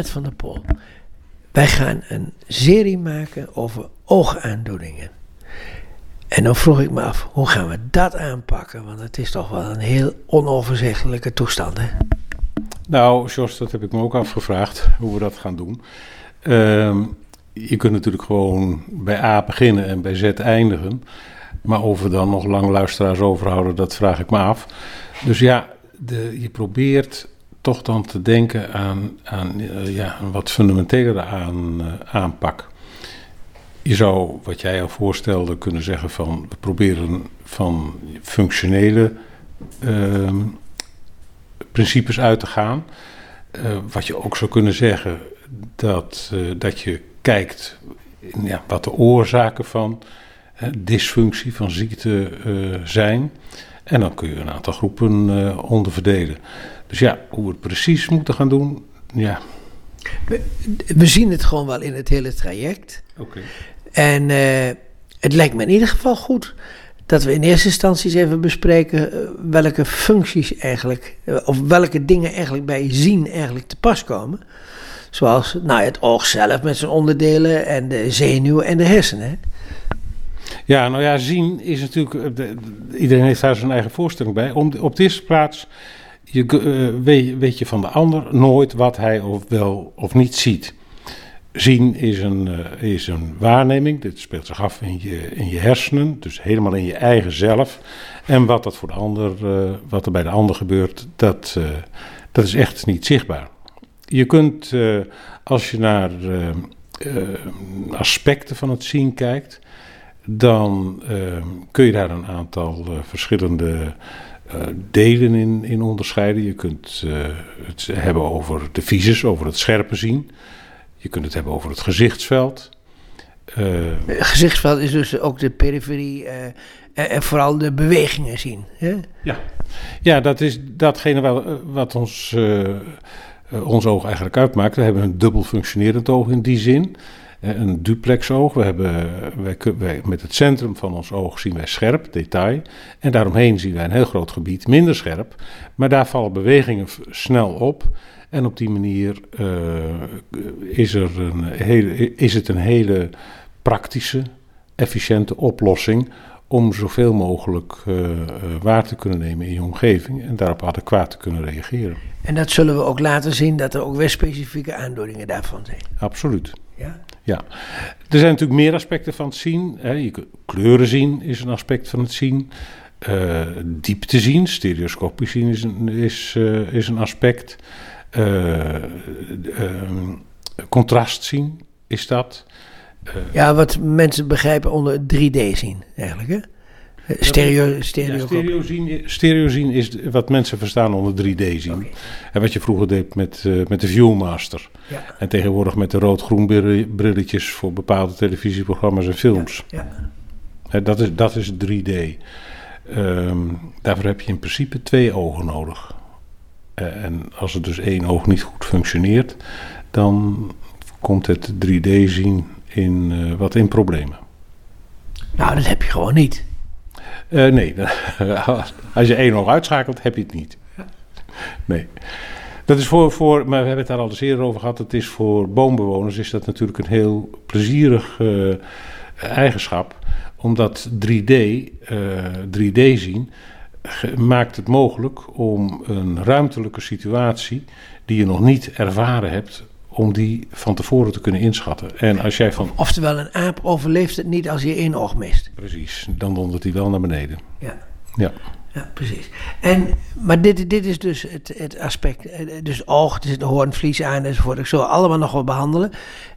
Van der Pol. Wij gaan een serie maken over oogaandoeningen. En dan vroeg ik me af, hoe gaan we dat aanpakken? Want het is toch wel een heel onoverzichtelijke toestand, hè? Nou, Jos, dat heb ik me ook afgevraagd, hoe we dat gaan doen. Ehm, je kunt natuurlijk gewoon bij A beginnen en bij Z eindigen. Maar of we dan nog lang luisteraars overhouden, dat vraag ik me af. Dus ja, de, je probeert toch dan te denken aan, aan uh, ja, een wat fundamentelere aan, uh, aanpak. Je zou, wat jij al voorstelde, kunnen zeggen van we proberen van functionele uh, principes uit te gaan. Uh, wat je ook zou kunnen zeggen, dat, dat je kijkt ja, wat de oorzaken van dysfunctie, van ziekte zijn. En dan kun je een aantal groepen onderverdelen. Dus ja, hoe we het precies moeten gaan doen, ja. We, we zien het gewoon wel in het hele traject. Oké. Okay. En uh, het lijkt me in ieder geval goed dat we in eerste instantie eens even bespreken uh, welke functies eigenlijk, uh, of welke dingen eigenlijk bij zien eigenlijk te pas komen. Zoals nou, het oog zelf met zijn onderdelen en de zenuwen en de hersenen. Ja, nou ja, zien is natuurlijk, de, iedereen heeft daar zijn eigen voorstelling bij. Om, op de eerste plaats je, uh, weet, weet, je van de ander nooit wat hij of wel of niet ziet. Zien is een, uh, is een waarneming, dit speelt zich af in je, in je hersenen, dus helemaal in je eigen zelf. En wat, dat voor de ander, uh, wat er bij de ander gebeurt, dat, dat is echt niet zichtbaar. Je kunt, als je naar aspecten van het zien kijkt, dan kun je daar een aantal verschillende delen in, in onderscheiden. Je kunt uh, het hebben over de visus, over het scherpe zien. Je kunt het hebben over het gezichtsveld. Uh, het gezichtsveld is dus ook de periferie en vooral de bewegingen zien. Hè? Ja. ja, dat is datgene wat, wat ons, ons oog eigenlijk uitmaakt. We hebben een dubbel functionerend oog in die zin een duplexoog. We hebben, wij, wij, met het centrum van ons oog zien wij scherp, detail. En daaromheen zien wij een heel groot gebied minder scherp. Maar daar vallen bewegingen snel op. En op die manier uh, is, er een hele, is het een hele praktische, efficiënte oplossing om zoveel mogelijk uh, uh, waar te kunnen nemen in je omgeving en daarop adequaat te kunnen reageren. En dat zullen we ook laten zien dat er ook weer specifieke aandoeningen daarvan zijn. Absoluut. Ja? Ja, er zijn natuurlijk meer aspecten van het zien. Hè. Je kunt kleuren zien is een aspect van het zien. Uh, diepte zien, stereoscopisch zien is een, is, uh, is een aspect. Uh, contrast zien is dat. Ja, wat mensen begrijpen onder 3D zien eigenlijk, hè? Stereo, stereo, ja, stereo, zien, stereo zien is wat mensen verstaan onder 3D zien. Okay. En wat je vroeger deed met, uh, met de Viewmaster. Ja. En tegenwoordig met de rood-groen brilletjes voor bepaalde televisieprogramma's en films. Ja. Dat, is, dat is 3D. Um, daarvoor heb je in principe twee ogen nodig. Uh, en als er dus één oog niet goed functioneert, dan komt het 3D zien in, uh, wat in problemen. Nou, dat heb je gewoon niet. Uh, nee, als je één oog uitschakelt, heb je het niet. Nee. Dat is voor, voor, maar we hebben het daar al eens eerder over gehad. Het is voor boombewoners is dat natuurlijk een heel plezierig uh, eigenschap. Omdat 3D, uh, 3D zien, maakt het mogelijk om een ruimtelijke situatie die je nog niet ervaren hebt, om die van tevoren te kunnen inschatten. En als jij van... Oftewel, een aap overleeft het niet als je één oog mist. Precies, dan dondert hij wel naar beneden. Ja. Ja. Ja, precies. En, maar dit, dit is dus het, het aspect. Dus oog, er zit een hoornvlies aan enzovoort. Ik zal allemaal nog wel behandelen.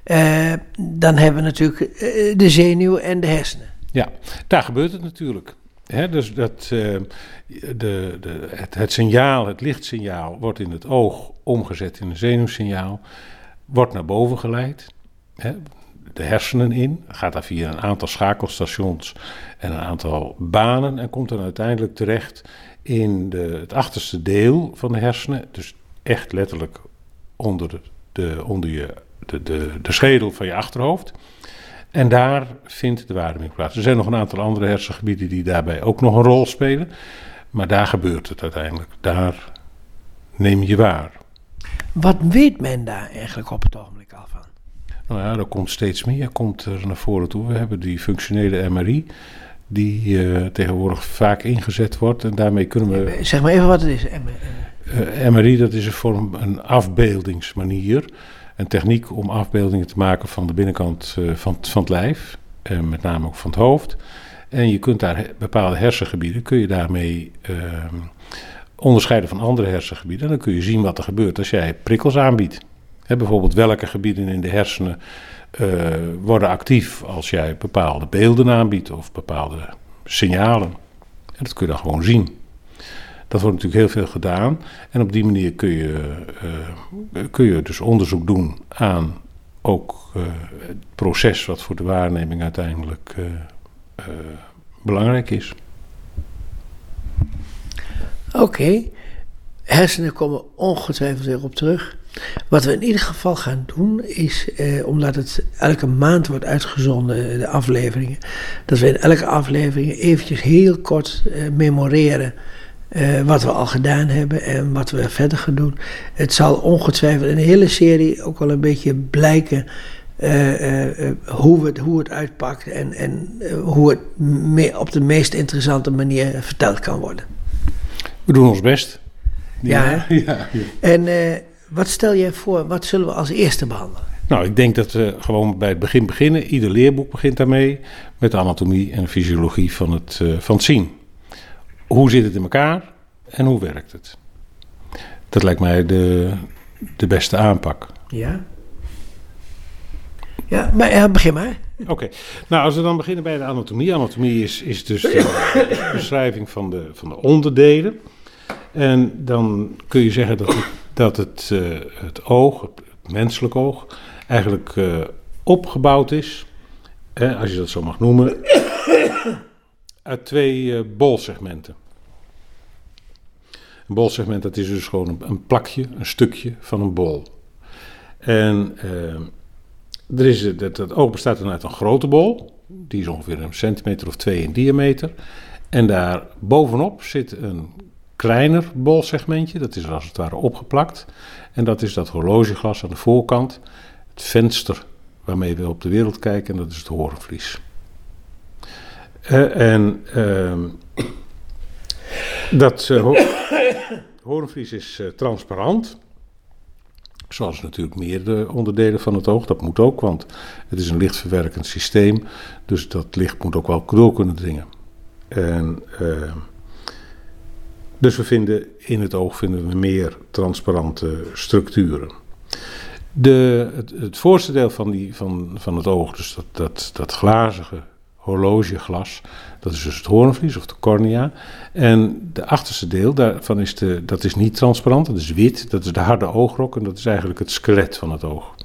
Uh, dan hebben we natuurlijk uh, de zenuw en de hersenen. Ja, daar gebeurt het natuurlijk. He, dus dat, uh, de, de, het, het signaal, het lichtsignaal, wordt in het oog omgezet in een zenuwsignaal wordt naar boven geleid, hè, de hersenen in, gaat daar via een aantal schakelstations en een aantal banen en komt dan uiteindelijk terecht in de, het achterste deel van de hersenen, dus echt letterlijk onder, de, de onder je, de, de, de schedel van je achterhoofd. En daar vindt de waarneming plaats. Er zijn nog een aantal andere hersengebieden die daarbij ook nog een rol spelen. Maar daar gebeurt het uiteindelijk. Daar neem je waar. Wat weet men daar eigenlijk op het ogenblik al van? Nou ja, er komt steeds meer komt er naar voren toe. We hebben die functionele MRI, die uh, tegenwoordig vaak ingezet wordt. En daarmee kunnen we... Zeg maar even wat het is. Uh, MRI, dat is een vorm, een afbeeldingsmanier. Een techniek om afbeeldingen te maken van de binnenkant uh, van, van het lijf. En met name ook van het hoofd. En je kunt daar bepaalde hersengebieden, kun je daarmee ehm, onderscheiden van andere hersengebieden. En dan kun je zien wat er gebeurt als jij prikkels aanbiedt. bijvoorbeeld welke gebieden in de hersenen uh, worden actief als jij bepaalde beelden aanbiedt of bepaalde signalen. En dat kun je dan gewoon zien. Dat wordt natuurlijk heel veel gedaan. En op die manier kun je, uh, kun je dus onderzoek doen aan ook uh, het proces wat voor de waarneming uiteindelijk belangrijk is. Oké, hersenen komen ongetwijfeld weer op terug. Wat we in ieder geval gaan doen is, eh, omdat het elke maand wordt uitgezonden, de afleveringen, dat we in elke aflevering eventjes heel kort eh, memoreren eh, wat we al gedaan hebben en wat we verder gaan doen. Het zal ongetwijfeld in de hele serie ook wel een beetje blijken uh, hoe, het, hoe het uitpakt en, en hoe het me, op de meest interessante manier verteld kan worden. We doen ons best. Ja, ja, ja. En wat stel jij voor, wat zullen we als eerste behandelen? Nou, ik denk dat we gewoon bij het begin beginnen. Ieder leerboek begint daarmee met de anatomie en fysiologie van het, van het zien. Hoe zit het in elkaar en hoe werkt het? Dat lijkt mij de, de beste aanpak. Ja. Ja, maar ja, begin maar. Oké, nou als we dan beginnen bij de anatomie. Anatomie is, is dus de beschrijving van de, van de onderdelen. En dan kun je zeggen dat het, dat het, uh, het oog, het menselijk oog, eigenlijk uh, opgebouwd is, als je dat zo mag noemen, uit twee uh, bolsegmenten. Een bolsegment dat is dus gewoon een, plakje, een stukje van een bol. En er is, het oog bestaat dan uit een grote bol, die is ongeveer een centimeter of twee in diameter. En daar bovenop zit een kleiner bolsegmentje, dat is als het ware opgeplakt. En dat is dat horlogeglas aan de voorkant, het venster waarmee we op de wereld kijken, en dat is het horenvlies. Uh, en uh, dat uh, horenvlies is uh, transparant. Zoals natuurlijk meer onderdelen van het oog. Dat moet ook, want het is een lichtverwerkend systeem. Dus dat licht moet ook wel door kunnen dringen. En, uh, dus we vinden in het oog vinden we meer transparante structuren. De, het, voorste deel van, die, van, van het oog, dus dat, dat, dat glazige horlogeglas. Dat is dus het hoornvlies of de cornea. En de achterste deel daarvan is, de, dat is niet transparant, dat is wit. Dat is de harde oogrok en dat is eigenlijk het skelet van het oog.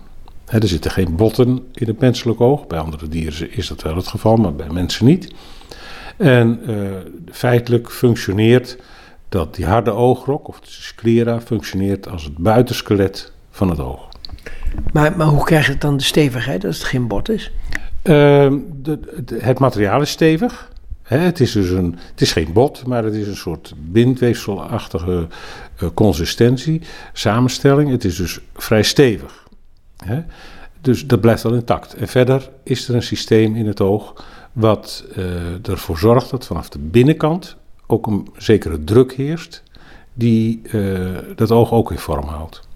er zitten geen botten in het menselijk oog. Bij andere dieren is dat wel het geval, maar bij mensen niet. En uh, feitelijk functioneert dat die harde oogrok, of de sclera, functioneert als het buitenskelet van het oog. Maar, maar hoe krijgt het dan de stevigheid als het geen bot is? Uh, de, het materiaal is stevig. Hè, het is dus een, het is geen bot, maar het is een soort bindweefselachtige uh, consistentie, samenstelling. Het is dus vrij stevig. Hè. Dus dat blijft wel intact. En verder is er een systeem in het oog wat uh, ervoor zorgt dat vanaf de binnenkant ook een zekere druk heerst, die uh, dat oog ook in vorm houdt.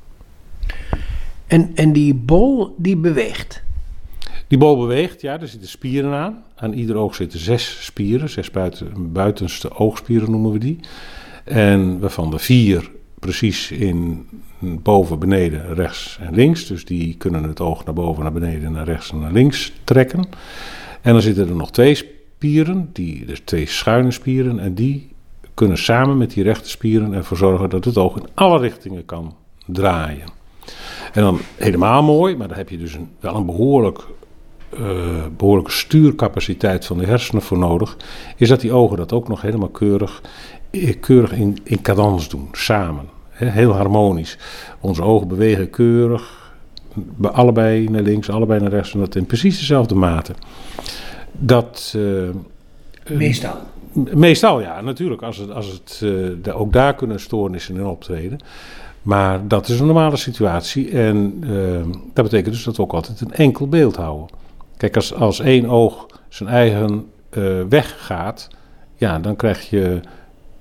En, en die bol die beweegt? Die bol beweegt, ja, er zitten spieren aan. Aan ieder oog zitten zes spieren, zes buiten, buitenste oogspieren noemen we die. En waarvan de vier precies in boven, beneden, rechts en links. Dus die kunnen het oog naar boven, naar beneden, naar rechts en naar links trekken. En dan zitten er nog twee spieren, die, dus twee schuine spieren, en die kunnen samen met die rechte spieren ervoor zorgen dat het oog in alle richtingen kan draaien. En dan helemaal mooi, maar daar heb je dus een, wel een behoorlijk uh, behoorlijke stuurcapaciteit van de hersenen voor nodig, is dat die ogen dat ook nog helemaal keurig, eh, keurig in, in cadans doen, samen. heel harmonisch. Onze ogen bewegen keurig, allebei naar links, allebei naar rechts, en dat in precies dezelfde mate. Dat. Uh, meestal. Meestal ja, natuurlijk. Als het, als het, uh, ook daar kunnen stoornissen in optreden. Maar dat is een normale situatie en ehm, dat betekent dus dat we ook altijd een enkel beeld houden. Kijk, als, als één oog zijn eigen uh, weg gaat, ja, dan krijg je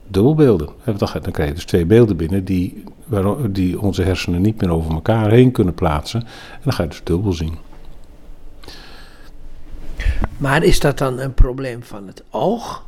dubbelbeelden. Dan, dan krijg je dus twee beelden binnen die, die onze hersenen niet meer over elkaar heen kunnen plaatsen. En dan ga je dus dubbel zien. Maar is dat dan een probleem van het oog,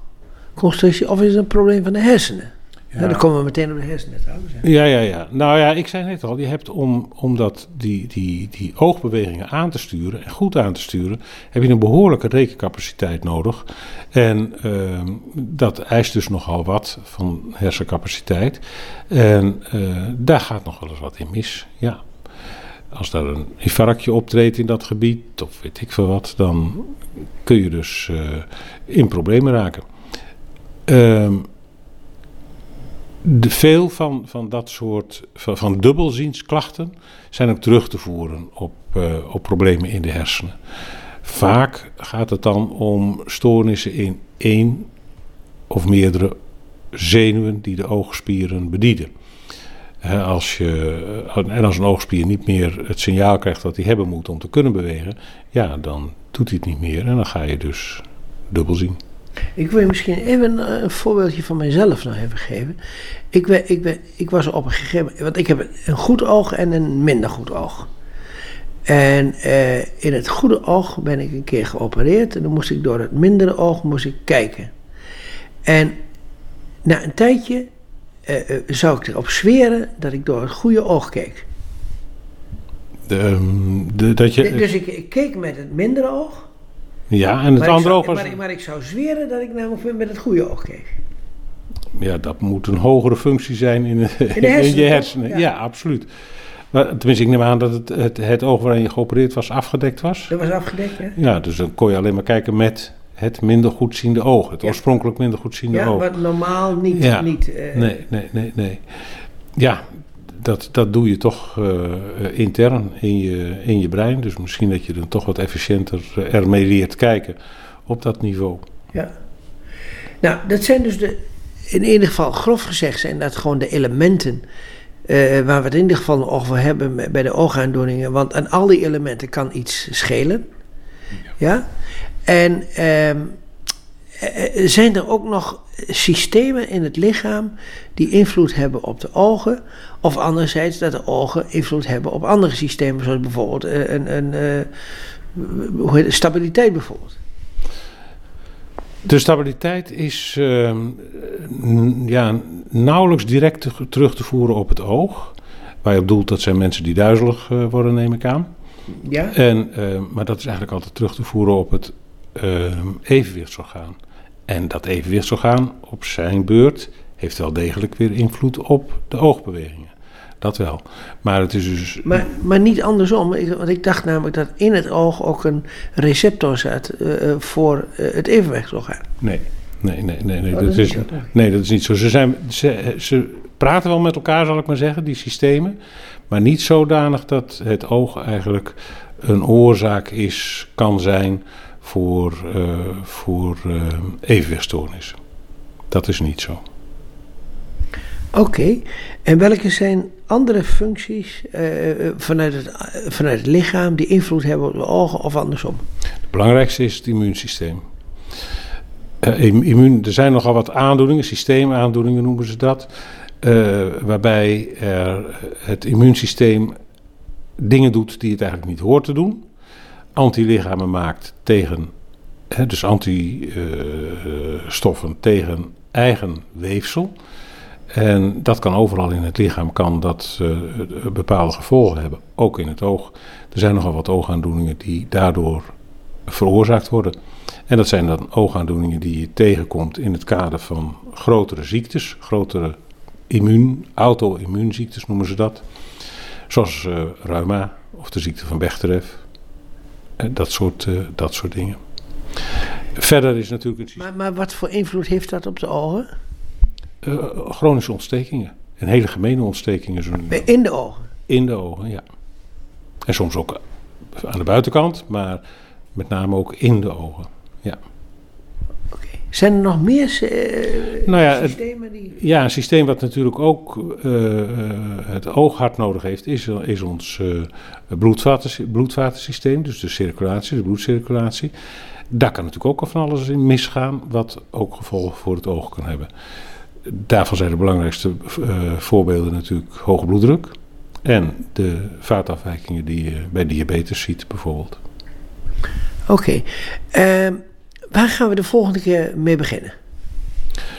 constructie, of is het een probleem van de hersenen? Ja. dan komen we meteen op de hersenen trouwens. Ja, ja, ja. Nou ja, ik zei net al, je hebt om, om dat, die, die, die oogbewegingen aan te sturen en goed aan te sturen, heb je een behoorlijke rekencapaciteit nodig. En uh, dat eist dus nogal wat van hersencapaciteit. En uh, daar gaat nog wel eens wat in mis, ja. Als daar een infarctje optreedt in dat gebied, of weet ik veel wat, dan kun je dus uh, in problemen raken. Ehm de, veel van, van dat soort van, van dubbelziensklachten zijn ook terug te voeren op, uh, op problemen in de hersenen. Vaak gaat het dan om stoornissen in één of meerdere zenuwen die de oogspieren bedienen. Als je, en als een oogspier niet meer het signaal krijgt dat hij hebben moet om te kunnen bewegen, ja, dan doet hij het niet meer en dan ga je dus dubbel zien. Ik wil je misschien even een voorbeeldje van mijzelf nog even geven. Ik, ben, ik, ben, ik was op een gegeven moment, want ik heb een goed oog en een minder goed oog. En eh, in het goede oog ben ik een keer geopereerd en dan moest ik door het mindere oog moest ik kijken. En na een tijdje uh, uh, zou ik erop zweren dat ik door het goede oog keek. De, de, dat je, dus ik, ik keek met het mindere oog. Ja, en het maar andere zou, oog was... Maar, maar, ik zou zweren dat ik namelijk met het goede oog keek. Ja, dat moet een hogere functie zijn in, in, hersenen, je hersenen. Ja. absoluut. Maar, tenminste, ik neem aan dat het, het, het oog waarin je geopereerd was afgedekt was. Dat was afgedekt, ja. Ja, dus dan kon je alleen maar kijken met het minder goedziende oog. Het oorspronkelijk minder goedziende ja, oog. Ja, wat normaal niet... Ja. niet uh, nee, nee, nee, nee. Ja, dat, dat doe je toch uh, intern in je, in je brein. Dus misschien dat je dan toch wat efficiënter uh, ermee leert kijken op dat niveau. Ja. Nou, dat zijn dus de, in ieder geval grof gezegd zijn dat gewoon de elementen uh, waar we het in ieder geval over hebben bij de oogaandoeningen. Want aan al die elementen kan iets schelen. Ja. ja? En uh, zijn er ook nog systemen in het lichaam die invloed hebben op de ogen. Of anderzijds dat de ogen invloed hebben op andere systemen, zoals bijvoorbeeld een, een, een stabiliteit bijvoorbeeld. De stabiliteit is uh, ja, nauwelijks direct te, terug te voeren op het oog. Waar je op doelt, dat zijn mensen die duizelig uh, worden, neem ik aan. Ja. En, uh, maar dat is eigenlijk altijd terug te voeren op het ehm, evenwichtsorgaan. En dat evenwichtsorgaan op zijn beurt heeft wel degelijk weer invloed op de oogbewegingen. Dat wel. Maar het is dus. Maar, maar niet andersom. Ik, want ik dacht namelijk dat in het oog ook een receptor zat uh, voor uh, het evenwichtsorgaan. Nee. Nee, nee, nee, nee. Oh, dat, dat, is, niet nee dat is niet zo. Ze, zijn, ze, ze praten wel met elkaar, zal ik maar zeggen, die systemen. Maar niet zodanig dat het oog eigenlijk een oorzaak is, kan zijn voor, uh, voor evenwichtstoornissen. Dat is niet zo. Oké, okay. en welke zijn andere functies uh, vanuit, het, vanuit het lichaam die invloed hebben op de ogen of andersom? Het belangrijkste is het immuunsysteem. Immuun, er zijn nogal wat aandoeningen, systeemaandoeningen noemen ze dat, waarbij er het immuunsysteem dingen doet die het eigenlijk niet hoort te doen. Antilichamen maakt tegen, hè, dus antistoffen tegen eigen weefsel. En dat kan overal in het lichaam, kan dat uh, bepaalde gevolgen hebben, ook in het oog. Er zijn nogal wat oogaandoeningen die daardoor veroorzaakt worden. En dat zijn dan oogaandoeningen die je tegenkomt in het kader van grotere ziektes, grotere immuun, auto-immuunziektes noemen ze dat. Zoals uh, reuma of de ziekte van Bechterew. Dat, soort, uh, dat soort dingen. Verder is natuurlijk het... Maar, maar wat voor invloed heeft dat op de ogen? Uh, chronische ontstekingen. En hele gemene ontstekingen. Zo in de ogen? In de ogen, ja. En soms ook aan de buitenkant, maar met name ook in de ogen. Zijn er nog meer uh, nou ja, systemen die... Ja, een systeem wat natuurlijk ook uh, het oog hard nodig heeft, is, is ons uh, bloedvaten, bloedvatensysteem. Dus de circulatie, de bloedcirculatie. Daar kan natuurlijk ook al van alles in misgaan, wat ook gevolgen voor het oog kan hebben. Daarvan zijn de belangrijkste voorbeelden natuurlijk hoge bloeddruk en de vaatafwijkingen die je bij diabetes ziet bijvoorbeeld. Oké, okay. Waar gaan we de volgende keer mee beginnen?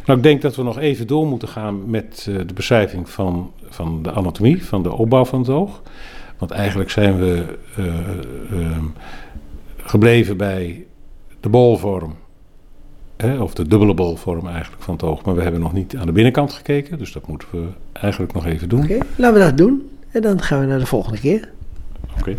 Nou, ik denk dat we nog even door moeten gaan met uh, de beschrijving van, van de anatomie, van de opbouw van het oog. Want eigenlijk zijn we uh, uh, gebleven bij de bolvorm, hè, of de dubbele bolvorm eigenlijk van het oog. Maar we hebben nog niet aan de binnenkant gekeken, dus dat moeten we eigenlijk nog even doen. Oké, okay, laten we dat doen en dan gaan we naar de volgende keer. Oké. Okay.